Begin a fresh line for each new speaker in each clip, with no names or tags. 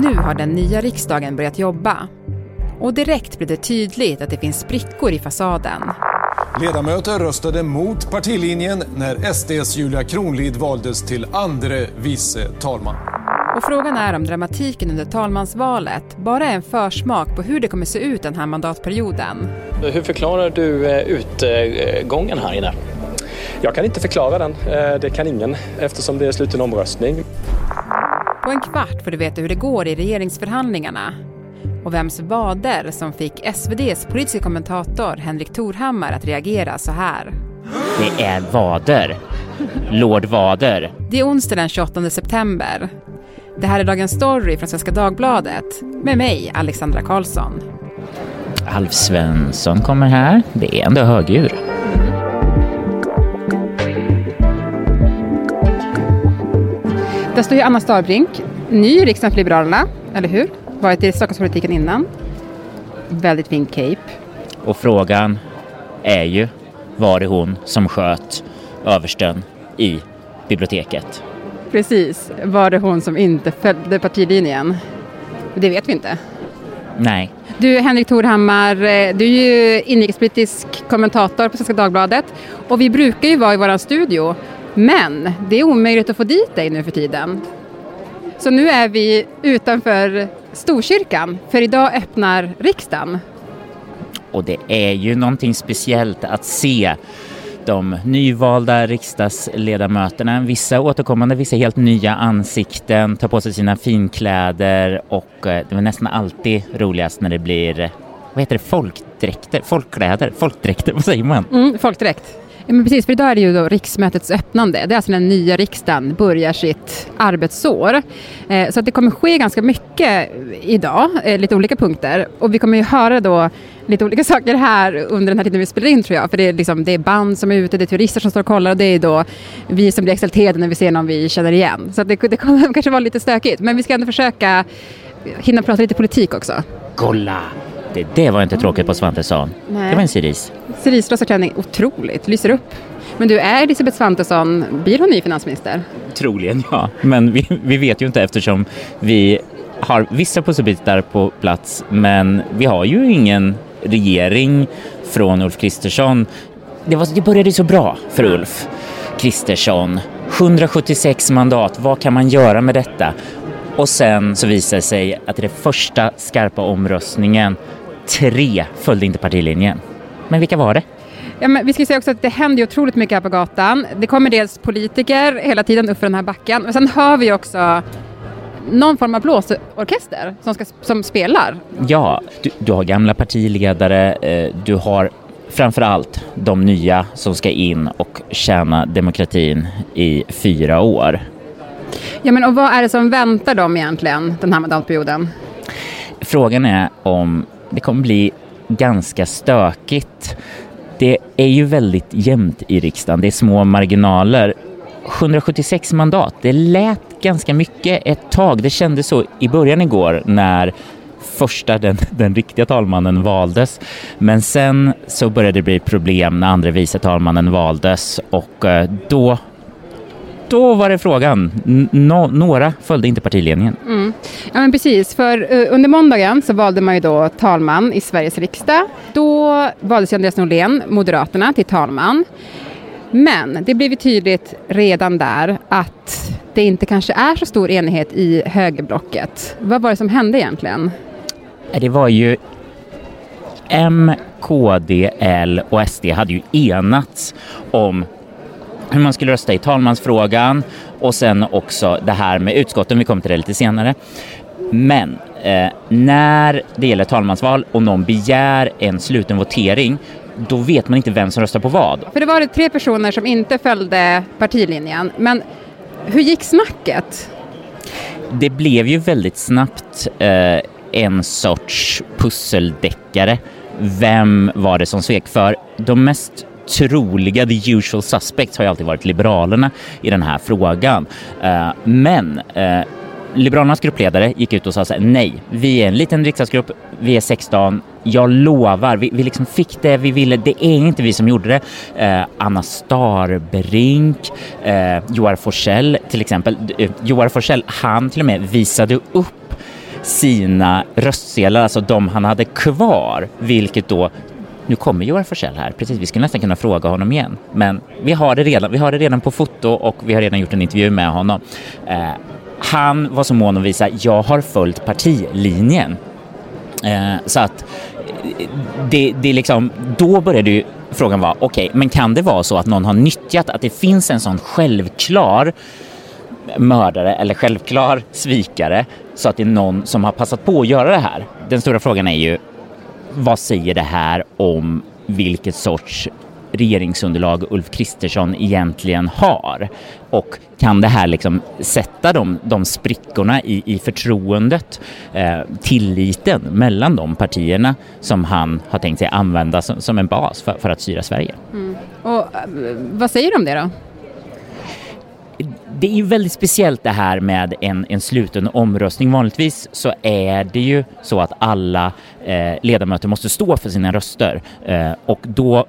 Nu har den nya riksdagen börjat jobba. Och direkt blir det tydligt att det finns sprickor i fasaden.
Ledamöter röstade mot partilinjen när SDs Julia Kronlid valdes till andre vice talman.
Och frågan är om dramatiken under talmansvalet bara är en försmak på hur det kommer se ut den här mandatperioden.
Hur förklarar du eh, utgången här inne?
Jag kan inte förklara den, eh, det kan ingen eftersom det är sluten omröstning.
På en kvart får du veta hur det går i regeringsförhandlingarna och vems vader som fick SVDs politiska kommentator Henrik Torhammar att reagera så här.
Det är vader. Lord Vader.
Det är onsdag den 28 september. Det här är Dagens Story från Svenska Dagbladet med mig, Alexandra Karlsson.
Alf Svensson kommer här. Det är ändå högdjur.
Där står ju Anna Starbrink, ny i riksdagen för Liberalerna, eller hur? Varit i Stockholmspolitiken innan. Väldigt fin cape.
Och frågan är ju, var det hon som sköt översten i biblioteket?
Precis. Var det hon som inte följde partilinjen? Det vet vi inte.
Nej.
Du Henrik Torhammar, eh, du är ju inrikespolitisk kommentator på Svenska Dagbladet och vi brukar ju vara i vår studio men det är omöjligt att få dit dig nu för tiden. Så nu är vi utanför Storkyrkan för idag öppnar riksdagen.
Och det är ju någonting speciellt att se de nyvalda riksdagsledamöterna, vissa återkommande, vissa helt nya ansikten, ta på sig sina finkläder och eh, det är nästan alltid roligast när det blir, vad heter det, folkdräkter, folkkläder, folkdräkter, vad säger man?
Mm, folkdräkt. Ja, men precis, för idag är det ju då riksmötets öppnande. Det är alltså när den nya riksdagen börjar sitt arbetsår. Eh, så att det kommer ske ganska mycket idag, eh, lite olika punkter. Och vi kommer ju höra då lite olika saker här under den här tiden vi spelar in tror jag. För det är, liksom, det är band som är ute, det är turister som står och kollar och det är då vi som blir exalterade när vi ser någon vi känner igen. Så det, det kommer kanske vara lite stökigt. Men vi ska ändå försöka hinna prata lite politik också.
Kolla! Det, det var inte tråkigt på Svantesson.
Nej.
Det var en cerise.
Cerisrosa klänning, otroligt, lyser upp. Men du, är Elisabeth Svantesson, blir hon ny finansminister?
Troligen ja, men vi, vi vet ju inte eftersom vi har vissa pusselbitar på plats men vi har ju ingen regering från Ulf Kristersson. Det, var, det började så bra för Ulf Kristersson. 176 mandat, vad kan man göra med detta? Och sen så visade det sig att i den första skarpa omröstningen, tre följde inte partilinjen. Men vilka var det?
Ja, men vi ska säga också att det händer ju otroligt mycket här på gatan. Det kommer dels politiker hela tiden upp för den här backen. Men sen hör vi också någon form av blåsorkester som, ska, som spelar.
Ja, du, du har gamla partiledare, eh, du har framför allt de nya som ska in och tjäna demokratin i fyra år.
Ja, men och vad är det som väntar dem egentligen den här mandatperioden?
Frågan är om det kommer bli ganska stökigt. Det är ju väldigt jämnt i riksdagen, det är små marginaler. 176 mandat, det lät ganska mycket ett tag. Det kändes så i början igår när första, den, den riktiga talmannen valdes. Men sen så började det bli problem när andra vice talmannen valdes och eh, då då var det frågan. Nå några följde inte partiledningen.
Mm. Ja, men precis. För uh, under måndagen så valde man ju då talman i Sveriges riksdag. Då valdes Andreas Norlén, Moderaterna, till talman. Men det blev ju tydligt redan där att det inte kanske är så stor enighet i högerblocket. Vad var det som hände egentligen?
Det var ju M, KD, L och SD hade ju enats om hur man skulle rösta i talmansfrågan och sen också det här med utskotten, vi kommer till det lite senare. Men eh, när det gäller talmansval och någon begär en sluten votering då vet man inte vem som röstar på vad.
För det var det tre personer som inte följde partilinjen. Men hur gick snacket?
Det blev ju väldigt snabbt eh, en sorts pusseldeckare. Vem var det som svek? För de mest troliga, the usual suspects, har ju alltid varit Liberalerna i den här frågan. Eh, men eh, Liberalernas gruppledare gick ut och sa så här, nej, vi är en liten riksdagsgrupp, vi är 16, jag lovar, vi, vi liksom fick det vi ville, det är inte vi som gjorde det. Eh, Anna Starbrink, eh, Joar Forsell till exempel, eh, Joar Forsell, han till och med visade upp sina röstsedlar, alltså de han hade kvar, vilket då nu kommer Joar Forssell här, precis, vi skulle nästan kunna fråga honom igen. Men vi har det redan, vi har det redan på foto och vi har redan gjort en intervju med honom. Eh, han var så mån att visa, jag har följt partilinjen. Eh, så att eh, det, det liksom, då började ju frågan vara, okej, okay, men kan det vara så att någon har nyttjat att det finns en sån självklar mördare eller självklar svikare så att det är någon som har passat på att göra det här? Den stora frågan är ju, vad säger det här om vilket sorts regeringsunderlag Ulf Kristersson egentligen har? Och kan det här liksom sätta de, de sprickorna i, i förtroendet, eh, tilliten mellan de partierna som han har tänkt sig använda som, som en bas för, för, att styra Sverige? Mm.
Och eh, vad säger du om det då?
Det är ju väldigt speciellt det här med en, en sluten omröstning. Vanligtvis så är det ju så att alla eh, ledamöter måste stå för sina röster eh, och då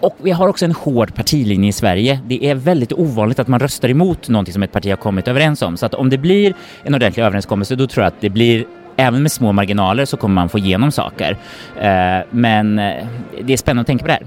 och vi har också en hård partilinje i Sverige. Det är väldigt ovanligt att man röstar emot någonting som ett parti har kommit överens om. Så att om det blir en ordentlig överenskommelse, då tror jag att det blir Även med små marginaler så kommer man få igenom saker. Eh, men eh, det är spännande att tänka på det här.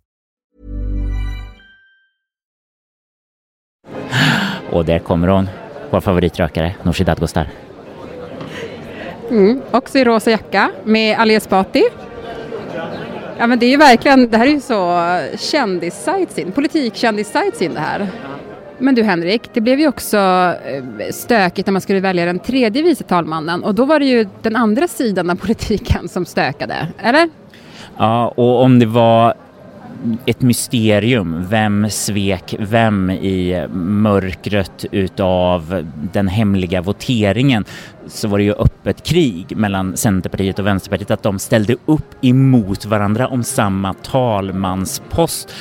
Och där kommer hon, vår favoritrökare, Nooshi Dadgostar.
Mm, också i rosa jacka med Ali Esbati. Ja men det är ju verkligen, det här är ju så kändis-sightseeing, politik-kändis-sightseeing det här. Men du Henrik, det blev ju också eh, stökigt när man skulle välja den tredje vice talmannen och då var det ju den andra sidan av politiken som stökade, eller?
Ja, och om det var ett mysterium. Vem svek vem i mörkret utav den hemliga voteringen så var det ju öppet krig mellan Centerpartiet och Vänsterpartiet att de ställde upp emot varandra om samma talmanspost.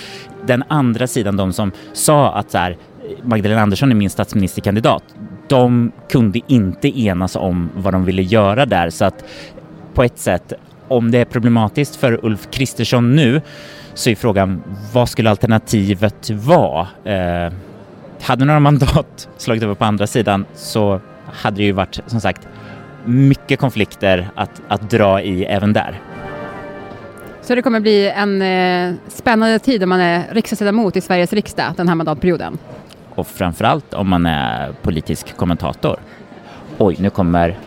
Den andra sidan, de som sa att så här, Magdalena Andersson är min statsministerkandidat, de kunde inte enas om vad de ville göra där så att på ett sätt, om det är problematiskt för Ulf Kristersson nu så är frågan vad skulle alternativet vara? Eh, hade några mandat slagit över på andra sidan så hade det ju varit som sagt mycket konflikter att, att dra i även där.
Så det kommer bli en eh, spännande tid om man är riksdagsledamot i Sveriges riksdag den här mandatperioden?
Och framförallt om man är politisk kommentator. Oj, nu kommer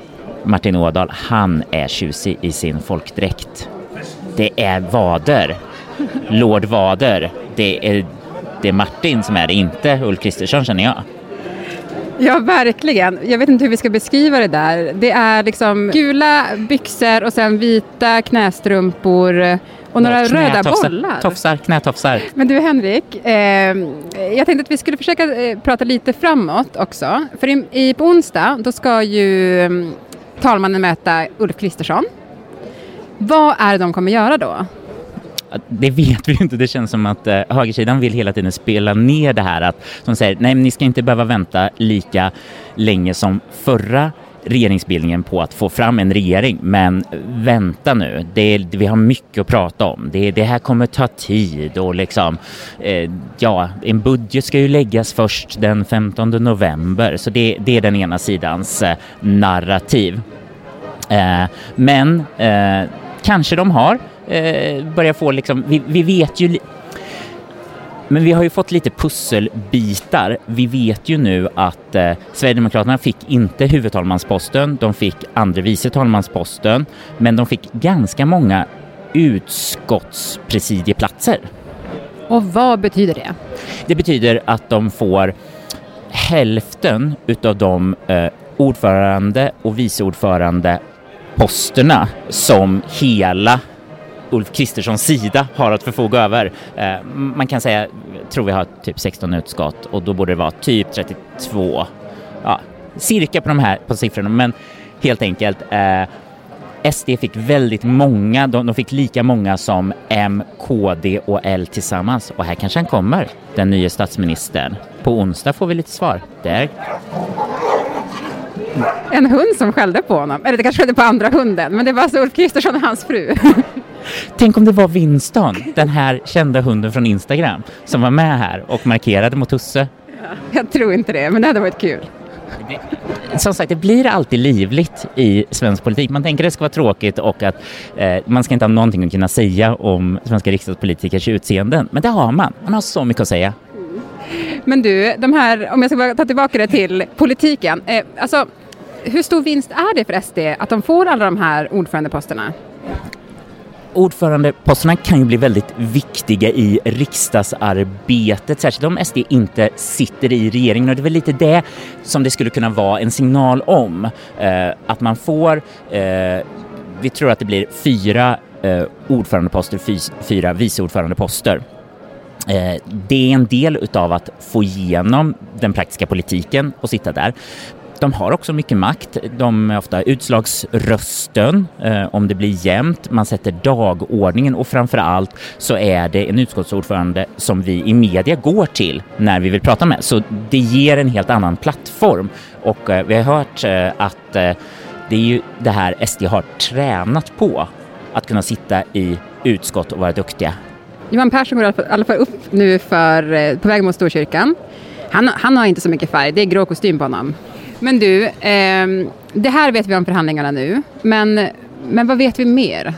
Martin Ådahl. Han är tjusig i sin folkdräkt. Det är vader Lord Vader. Det är, det är Martin som är det, inte Ulf Kristersson känner jag.
Ja, verkligen. Jag vet inte hur vi ska beskriva det där. Det är liksom gula byxor och sen vita knästrumpor och några ja, röda bollar.
Tofsar, knätofsar.
Men du Henrik, eh, jag tänkte att vi skulle försöka eh, prata lite framåt också. För i, i, på onsdag då ska ju eh, talmannen möta Ulf Kristersson. Vad är det de kommer göra då?
det vet vi ju inte. Det känns som att eh, högersidan vill hela tiden spela ner det här att de säger nej, men ni ska inte behöva vänta lika länge som förra regeringsbildningen på att få fram en regering. Men vänta nu, det, vi har mycket att prata om. Det, det här kommer ta tid och liksom, eh, ja, en budget ska ju läggas först den 15 november. Så det, det är den ena sidans eh, narrativ. Eh, men eh, kanske de har eh, börjar få liksom, vi, vi vet ju men vi har ju fått lite pusselbitar. Vi vet ju nu att eh, Sverigedemokraterna fick inte huvudtalmansposten, de fick andre vice talmansposten, men de fick ganska många utskottspresidieplatser.
Och vad betyder det?
Det betyder att de får hälften utav de eh, ordförande och viceordförande posterna som hela Ulf Kristerssons sida har att förfoga över. Eh, man kan säga, tror vi har typ 16 utskott och då borde det vara typ 32, ja, cirka på de här på siffrorna, men helt enkelt eh, SD fick väldigt många, de, de, fick lika många som M, KD och L tillsammans. Och här kanske han kommer, den nya statsministern. På onsdag får vi lite svar. Där.
En hund som skällde på honom, eller det kanske skällde på andra hunden, men det var alltså Ulf Kristersson och hans fru.
Tänk om det var Winston, den här kända hunden från Instagram, som var med här och markerade mot Husse.
Ja, jag tror inte det, men det hade varit kul
som sagt, det blir alltid livligt i svensk politik. Man tänker att det ska vara tråkigt och att eh, man ska inte ha någonting att kunna säga om svenska riksdagspolitikers utseenden. Men det har man. Man har så mycket att säga.
Men du, de här, om jag ska ta tillbaka det till politiken. Eh, alltså, hur stor vinst är det för SD att de får alla de här ordförandeposterna?
ordförandeposterna kan ju bli väldigt viktiga i riksdagsarbetet, särskilt om SD inte sitter i regeringen och det är väl lite det som det skulle kunna vara en signal om. Eh, att man får, eh, vi tror att det blir fyra eh, ordförandeposter, fyra vice ordförandeposter. Eh, det är en del utav att få igenom den praktiska politiken och sitta där. De har också mycket makt. De är ofta utslagsrösten eh, om det blir jämnt. Man sätter dagordningen och framför allt så är det en utskottsordförande som vi i media går till när vi vill prata med. Så det ger en helt annan plattform och eh, vi har hört eh, att eh, det är ju det här SD har tränat på att kunna sitta i utskott och vara duktiga.
Johan Persson går i alla fall upp nu för, eh, på väg mot Storkyrkan. Han, han har inte så mycket färg, det är grå kostym på honom. Men du, eh, det här vet vi om förhandlingarna nu, men, men vad vet vi mer?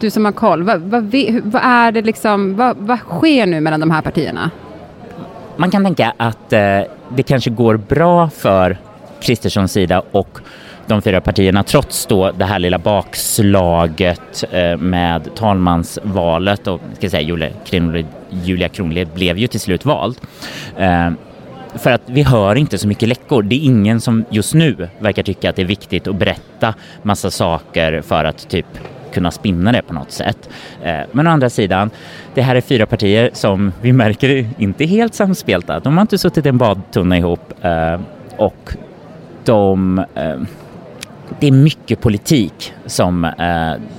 Du som har koll, vad, vad, vad är det liksom, vad, vad, sker nu mellan de här partierna?
Man kan tänka att eh, det kanske går bra för Kristerssons sida och de fyra partierna trots då det här lilla bakslaget eh, med talmansvalet och ska säga, Julia Kronlid, Julia Kronlid blev ju till slut vald. Eh, för att vi hör inte så mycket läckor. Det är ingen som just nu verkar tycka att det är viktigt att berätta massa saker för att typ kunna spinna det på något sätt. Eh, men å andra sidan, det här är fyra partier som vi märker inte är helt samspelta. De har inte suttit i en badtunna ihop eh, och de eh, det är mycket politik som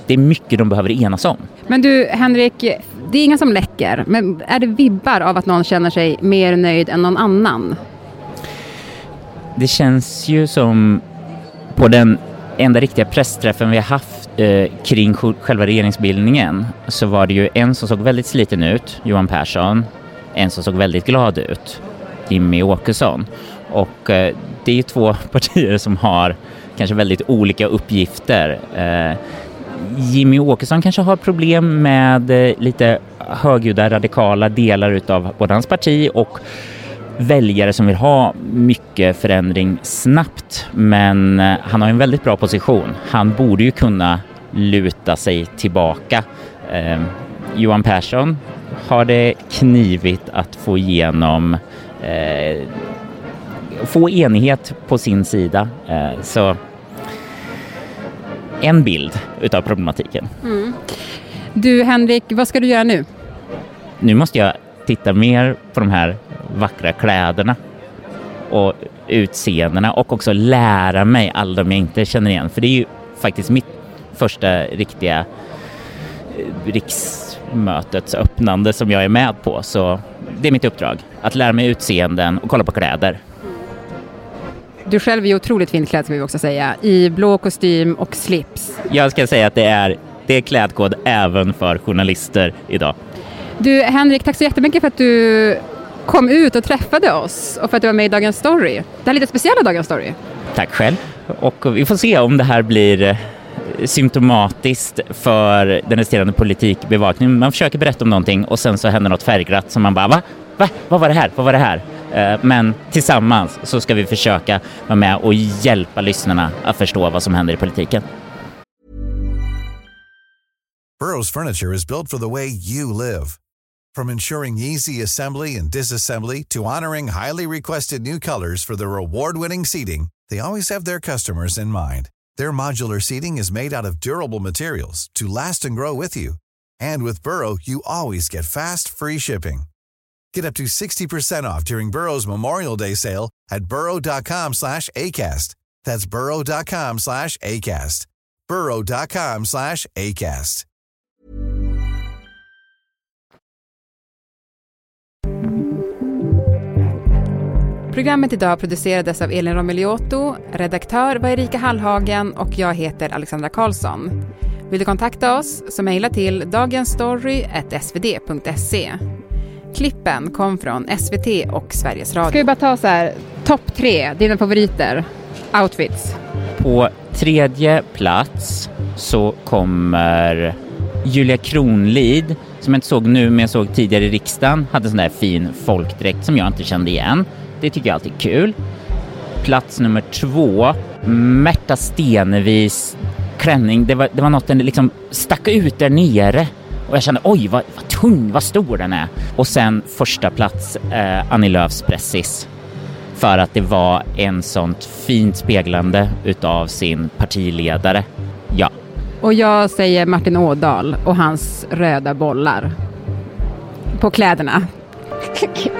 det är mycket de behöver enas om.
Men du Henrik, det är inga som läcker, men är det vibbar av att någon känner sig mer nöjd än någon annan?
Det känns ju som på den enda riktiga pressträffen vi har haft eh, kring själva regeringsbildningen så var det ju en som såg väldigt sliten ut, Johan Persson, en som såg väldigt glad ut, Jimmy Åkesson. Och eh, det är ju två partier som har kanske väldigt olika uppgifter. Eh, Jimmy Åkesson kanske har problem med eh, lite högljudda radikala delar utav både hans parti och väljare som vill ha mycket förändring snabbt. Men eh, han har en väldigt bra position. Han borde ju kunna luta sig tillbaka. Eh, Johan Persson har det knivigt att få igenom eh, få enighet på sin sida. Eh, så en bild utav problematiken. Mm.
Du Henrik, vad ska du göra nu?
Nu måste jag titta mer på de här vackra kläderna och utseendena och också lära mig alla de jag inte känner igen. För det är ju faktiskt mitt första riktiga eh, riksmötets öppnande som jag är med på. Så det är mitt uppdrag, att lära mig utseenden och kolla på kläder.
Du själv är otroligt fint klädd ska vi också säga, i blå kostym och slips.
Jag ska säga att det är, det är klädkod även för journalister idag.
Du Henrik, tack så jättemycket för att du kom ut och träffade oss och för att du var med i Dagens Story. Det här lite speciella Dagens Story.
Tack själv. Och vi får se om det här blir eh, symptomatiskt för den resterande politikbevakningen. Man försöker berätta om någonting och sen så händer något färgglatt som man bara va? Va? Vad var det här? Vad var det här? Eh, men tillsammans så ska vi försöka vara med och hjälpa lyssnarna att förstå vad som händer i politiken. Burrows furniture is built for the way you live. From ensuring easy assembly and disassembly to honoring highly requested new colors for their award-winning seating, they always have their customers in mind. Their modular seating is made out of durable materials to last and grow with you. And with Burrow, you always get fast, free shipping.
Get up to 60% off during Burrow's Memorial Day sale at burrow.com slash ACAST. That's burrow.com slash ACAST. burrow.com slash ACAST.
Programmet idag producerades av Elin Romeliotto, redaktör var Erika Hallhagen och jag heter Alexandra Karlsson. Vill du kontakta oss så mejla till dagensstory.svd.se. Klippen kom från SVT och Sveriges Radio. Ska vi bara ta så här, topp tre, dina favoriter, outfits?
På tredje plats så kommer Julia Kronlid, som jag inte såg nu men jag såg tidigare i riksdagen, hade en sån där fin folkdräkt som jag inte kände igen. Det tycker jag alltid är kul. Plats nummer två, Märta Stenevis klänning. Det var, det var något den liksom stack ut där nere och jag kände oj vad, vad tung, vad stor den är. Och sen första plats eh, Annie Lööfs pressis för att det var en sånt fint speglande utav sin partiledare. Ja.
Och jag säger Martin Ådahl och hans röda bollar på kläderna.